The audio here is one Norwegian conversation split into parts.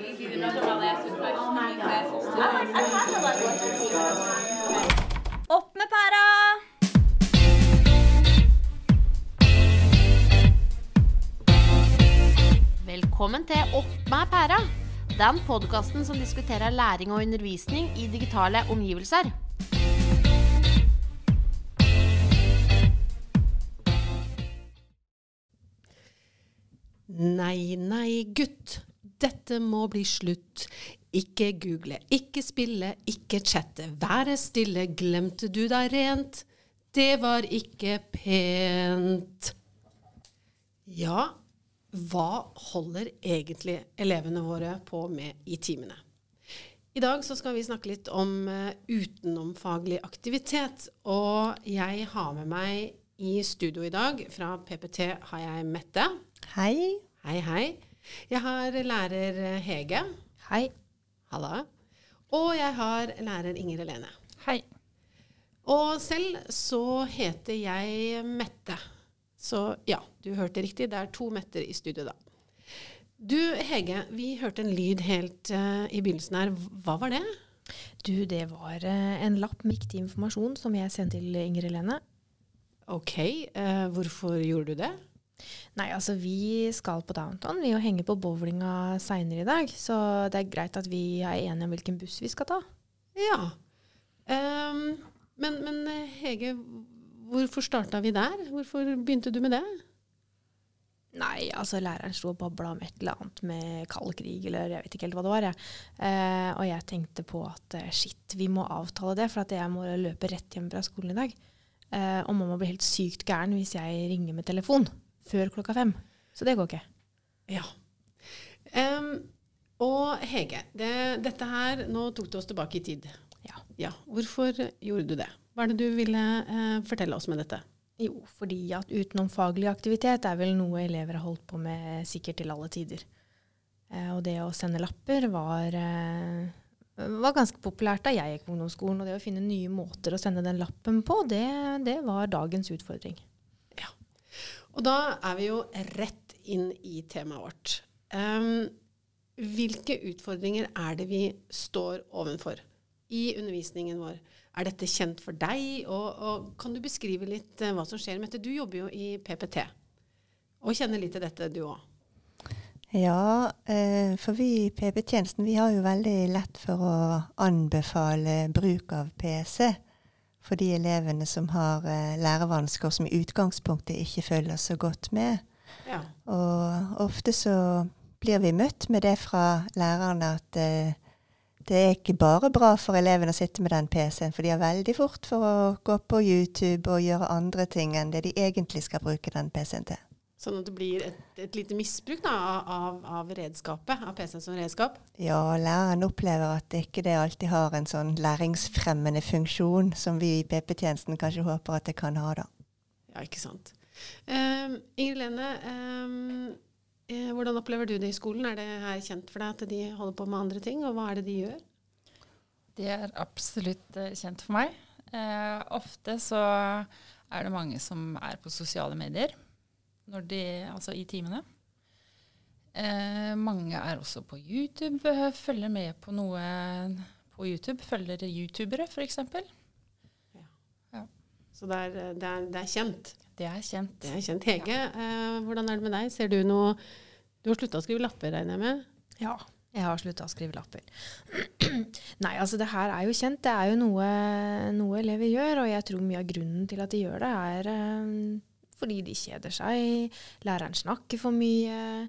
easy questions. Opp med pæra! Velkommen til Opp med pæra. Den podkasten som diskuterer læring og undervisning i digitale omgivelser. Nei, nei, gutt. Dette må bli slutt. Ikke google, ikke spille, ikke chatte. Være stille, glemte du deg rent? Det var ikke pent. Ja, hva holder egentlig elevene våre på med i timene? I dag så skal vi snakke litt om uh, utenomfaglig aktivitet. Og jeg har med meg i studio i dag, fra PPT har jeg Mette. Hei. Hei, hei. Jeg har lærer eh, Hege. Hei. Halla. Og jeg har lærer Inger Helene. Hei. Og selv så heter jeg Mette. Så ja, du hørte riktig. Det er to Metter i studio da. Du Hege, vi hørte en lyd helt uh, i begynnelsen her. Hva var det? Du, det var uh, en lapp med viktig informasjon som jeg sendte til Inger Helene. Ok, uh, hvorfor gjorde du det? Nei, altså vi skal på downtown vi og henger på bowlinga seinere i dag. Så det er greit at vi er enige om hvilken buss vi skal ta. Ja. Um, men, men Hege, hvorfor starta vi der? Hvorfor begynte du med det? Nei, altså læreren sto og babla om et eller annet med kald krig, eller jeg vet ikke helt hva det var. Jeg. Eh, og jeg tenkte på at shit, vi må avtale det, for at jeg må løpe rett hjem fra skolen i dag. Eh, og mamma blir helt sykt gæren hvis jeg ringer med telefon før klokka fem. Så det går ikke. Ja. Um, og Hege, det, dette her Nå tok du oss tilbake i tid. Ja. ja. Hvorfor gjorde du det? Hva er det du ville uh, fortelle oss med dette? Jo, fordi at utenomfaglig aktivitet er vel noe elever har holdt på med sikkert til alle tider. Eh, og det å sende lapper var, eh, var ganske populært da jeg gikk på ungdomsskolen. Og det å finne nye måter å sende den lappen på, det, det var dagens utfordring. Og da er vi jo rett inn i temaet vårt. Um, hvilke utfordringer er det vi står overfor i undervisningen vår? Er dette kjent for deg? Og, og kan du beskrive litt uh, hva som skjer? Mette, du jobber jo i PPT og kjenner litt til dette, du òg. Ja, eh, for vi i PP-tjenesten vi har jo veldig lett for å anbefale bruk av PC for de elevene som har eh, lærevansker som i utgangspunktet ikke følger så godt med. Ja. Og ofte så blir vi møtt med det fra lærerne at eh, det er ikke bare bra for elevene å sitte med den PC-en, for de har veldig fort for å gå på YouTube og gjøre andre ting enn det de egentlig skal bruke den PC-en til. Sånn at det blir et, et lite misbruk da, av, av redskapet, av PC-en som redskap? Ja, læreren opplever at ikke det alltid har en sånn læringsfremmende funksjon som vi i PP-tjenesten kanskje håper at det kan ha, da. Ja, ikke sant. Um, Ingrid Lene, um, eh, hvordan opplever du det i skolen? Er det her kjent for deg at de holder på med andre ting, og hva er det de gjør? Det er absolutt eh, kjent for meg. Uh, ofte så er det mange som er på sosiale medier de, altså i timene. Eh, mange er også på YouTube, eh, følger med på noe på YouTube. Følger youtubere, f.eks. Ja. ja. Så det er, det, er, det er, kjent? Det er kjent. Det er kjent. Hege, ja. eh, hvordan er det med deg? Ser du noe Du har slutta å skrive lapper, regner jeg med? Ja. Jeg har slutta å skrive lapper. Nei, altså det her er jo kjent. Det er jo noe, noe elever gjør, og jeg tror mye av grunnen til at de gjør det, er um, fordi de kjeder seg, læreren snakker for mye.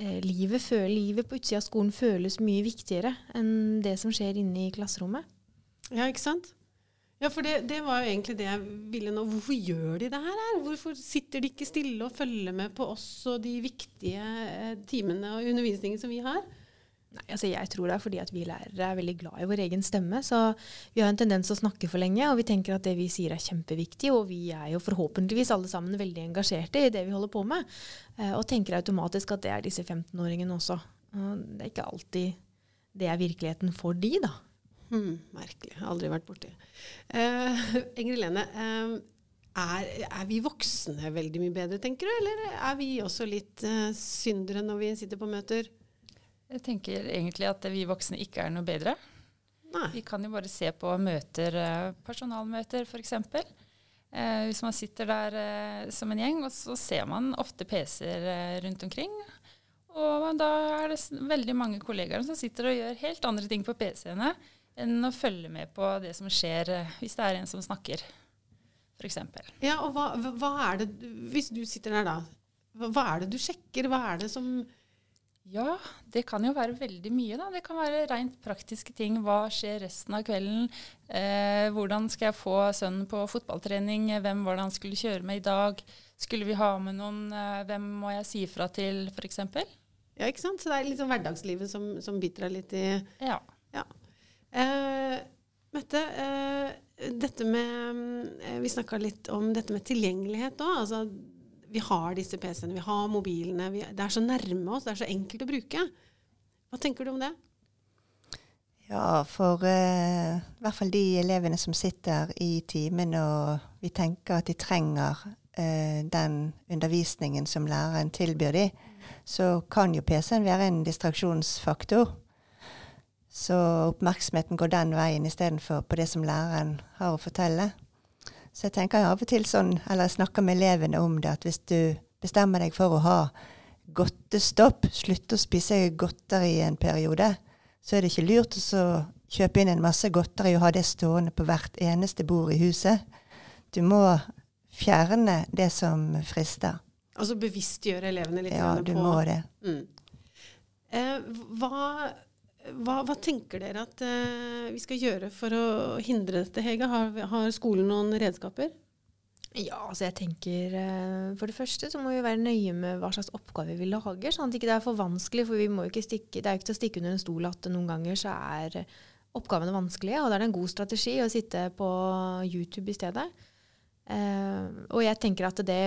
Eh, livet, føler, livet på utsida av skolen føles mye viktigere enn det som skjer inne i klasserommet. Ja, ikke sant? Ja, for det, det, var jo egentlig det jeg ville nå. Hvorfor gjør de det her? Hvorfor sitter de ikke stille og følger med på oss og de viktige eh, timene og undervisningen som vi har? Nei, altså Jeg tror det er fordi at vi lærere er veldig glad i vår egen stemme. Så vi har en tendens å snakke for lenge, og vi tenker at det vi sier er kjempeviktig. Og vi er jo forhåpentligvis alle sammen veldig engasjerte i det vi holder på med. Eh, og tenker automatisk at det er disse 15-åringene også. Det er ikke alltid det er virkeligheten for de, da. Hmm, merkelig. Aldri vært borti. Uh, Ingrid Lene, uh, er, er, vi voksne veldig mye bedre, tenker du? Eller er vi også litt uh, syndere når vi sitter på møter? Jeg tenker egentlig at vi voksne ikke er noe bedre. Nei. Vi kan jo bare se på møter, eh, personalmøter f.eks. Eh, hvis man sitter der eh, som en gjeng, og så ser man ofte PC-er eh, rundt omkring. Og da er det veldig mange kollegaer som sitter og gjør helt andre ting på PC-ene enn å følge med på det som skjer eh, hvis det er en som snakker, f.eks. Ja, og hva, hva- hva er det Hvis du sitter der, da. Hva, hva er det du sjekker? Hva er det som Ja, det kan jo være veldig mye. da. Det kan være rent praktiske ting. Hva skjer resten av kvelden? Eh, hvordan skal jeg få sønnen på fotballtrening? Hvem var det han skulle kjøre med i dag? Skulle vi ha med noen? Eh, hvem må jeg si fra til, f.eks.? Ja, ikke sant? Så det er sånn hverdagslivet som, som biter deg litt i Ja. Eh, Mette, eh, dette med eh, Vi snakka litt om dette med tilgjengelighet òg. Altså, vi har disse PC-ene, vi har mobilene. Vi, det er så nærme oss, det er så enkelt å bruke. Hva tenker du om det? Ja, for eh, i hvert fall de elevene som sitter i timen og vi tenker at de trenger eh, den undervisningen som læreren tilbyr dem, så kan jo PC-en være en distraksjonsfaktor. Så oppmerksomheten går den veien istedenfor på det som læreren har å fortelle. Så jeg tenker av og til sånn, eller jeg snakker med elevene om det, at hvis du bestemmer deg for å ha godtestopp, slutte å spise godteri i en periode, så er det ikke lurt å kjøpe inn en masse godteri og ha det stående på hvert eneste bord i huset. Du må fjerne det som frister. Altså bevisstgjøre elevene litt Ja, du på må det. Mm. Eh, hva, hva, hva tenker dere at eh, vi skal gjøre for å hindre dette, Hege? Har, har skolen noen redskaper? Ja, altså jeg tenker eh, For det første så må vi være nøye med hva slags oppgaver vi lager, sånn at ikke det er for vanskelig. For vi må ikke stikke, det er jo ikke til å stikke under en stol at noen ganger så er oppgavene vanskelige. Og da er det en god strategi å sitte på YouTube i stedet. Eh, og jeg tenker at det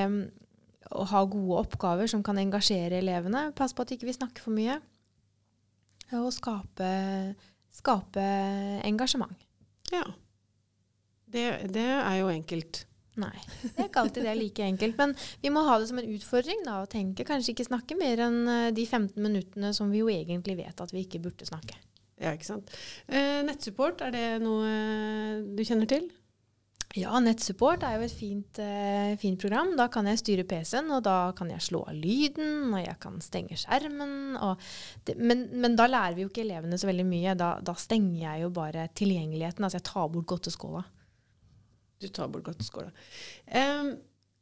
å ha gode oppgaver som kan engasjere elevene, Pass på at ikke vi ikke snakker for mye, og skape, skape engasjement. Ja. Det, det er jo enkelt. Nei, det er ikke alltid det er like enkelt. Men vi må ha det som en utfordring da, og tenke kanskje ikke snakke mer enn eh, de 15 minuttene som vi jo egentlig vet at vi ikke burde snakke. Ja, ikke sant. Eh, nettsupport, er det noe du kjenner til? Ja, nettsupport er jo et fint, uh, fint program. Da kan jeg styre PC-en, og da kan jeg slå av lyden, og jeg kan stenge skjermen. Det, men, men da lærer vi jo ikke elevene så veldig mye. Da, da stenger jeg jo bare tilgjengeligheten. Altså jeg tar bort godteskåla. Du tar bort godteskåla. Um,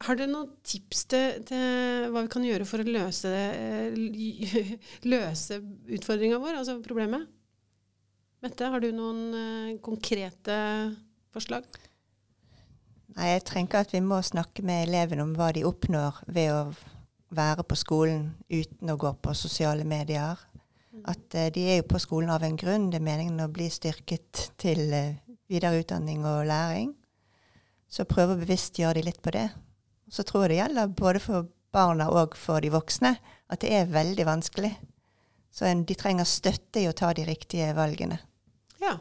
har dere noen tips til, til hva vi kan gjøre for å løse, eh, løse utfordringa vår, altså problemet? Mette, har du noen eh, konkrete forslag? Nei, jeg tenker at vi må snakke med elevene om hva de oppnår ved å være på skolen uten å gå på sosiale medier. At uh, de er jo på skolen av en grunn. Det er meningen å bli styrket til eh, videreutdanning og læring. Så prøve å bevisstgjøre de litt på det. Så tror jeg det gjelder både for barna og for de voksne at det er veldig vanskelig. Så en, de trenger støtte i å ta de riktige valgene. Ja.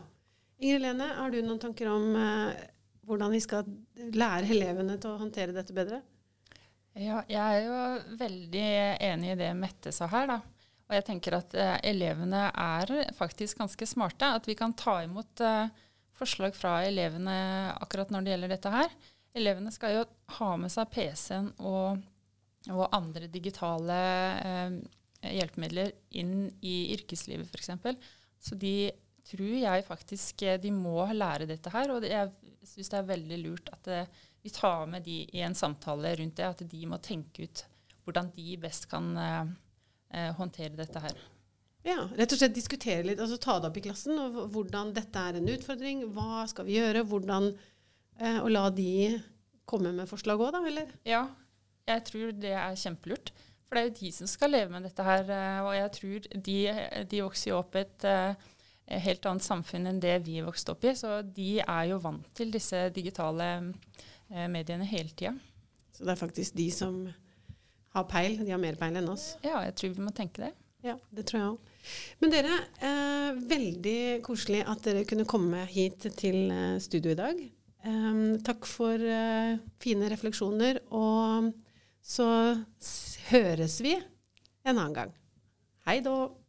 Ingrid Lene, har du noen tanker om eh, hvordan vi skal lære elevene til å håndtere dette bedre? Ja, jeg er jo veldig enig i det Mette sa her, da. Og jeg tenker at eh, elevene er faktisk ganske smarte. At vi kan ta imot eh, forslag fra elevene akkurat når det gjelder dette her. Elevene skal jo ha med seg PC-en og, og andre digitale eh, hjelpemidler inn i yrkeslivet f.eks. Så de tror jeg faktisk eh, de må lære dette her. Og jeg syns det er veldig lurt at uh, vi tar med de i en samtale rundt det. At de må tenke ut hvordan de best kan uh, håndtere dette her. Ja, rett og slett diskutere litt, altså ta det opp i klassen. og Hvordan dette er en utfordring, hva skal vi gjøre? hvordan, Og la de komme med forslag òg, da, eller? Ja, jeg tror det er kjempelurt. For det er jo de som skal leve med dette her. Og jeg tror de, de vokser jo opp et eh, helt annet samfunn enn det vi vokste opp i. Så de er jo vant til disse digitale eh, mediene hele tida. Så det er faktisk de som har peil. De har mer peil enn oss. Ja, jeg tror vi må tenke det. Ja, det tror jeg òg. Men dere, eh, veldig koselig at dere kunne komme hit til eh, studio i dag. Eh, takk for eh, fine refleksjoner, og så høres vi en annen gang. Hei då!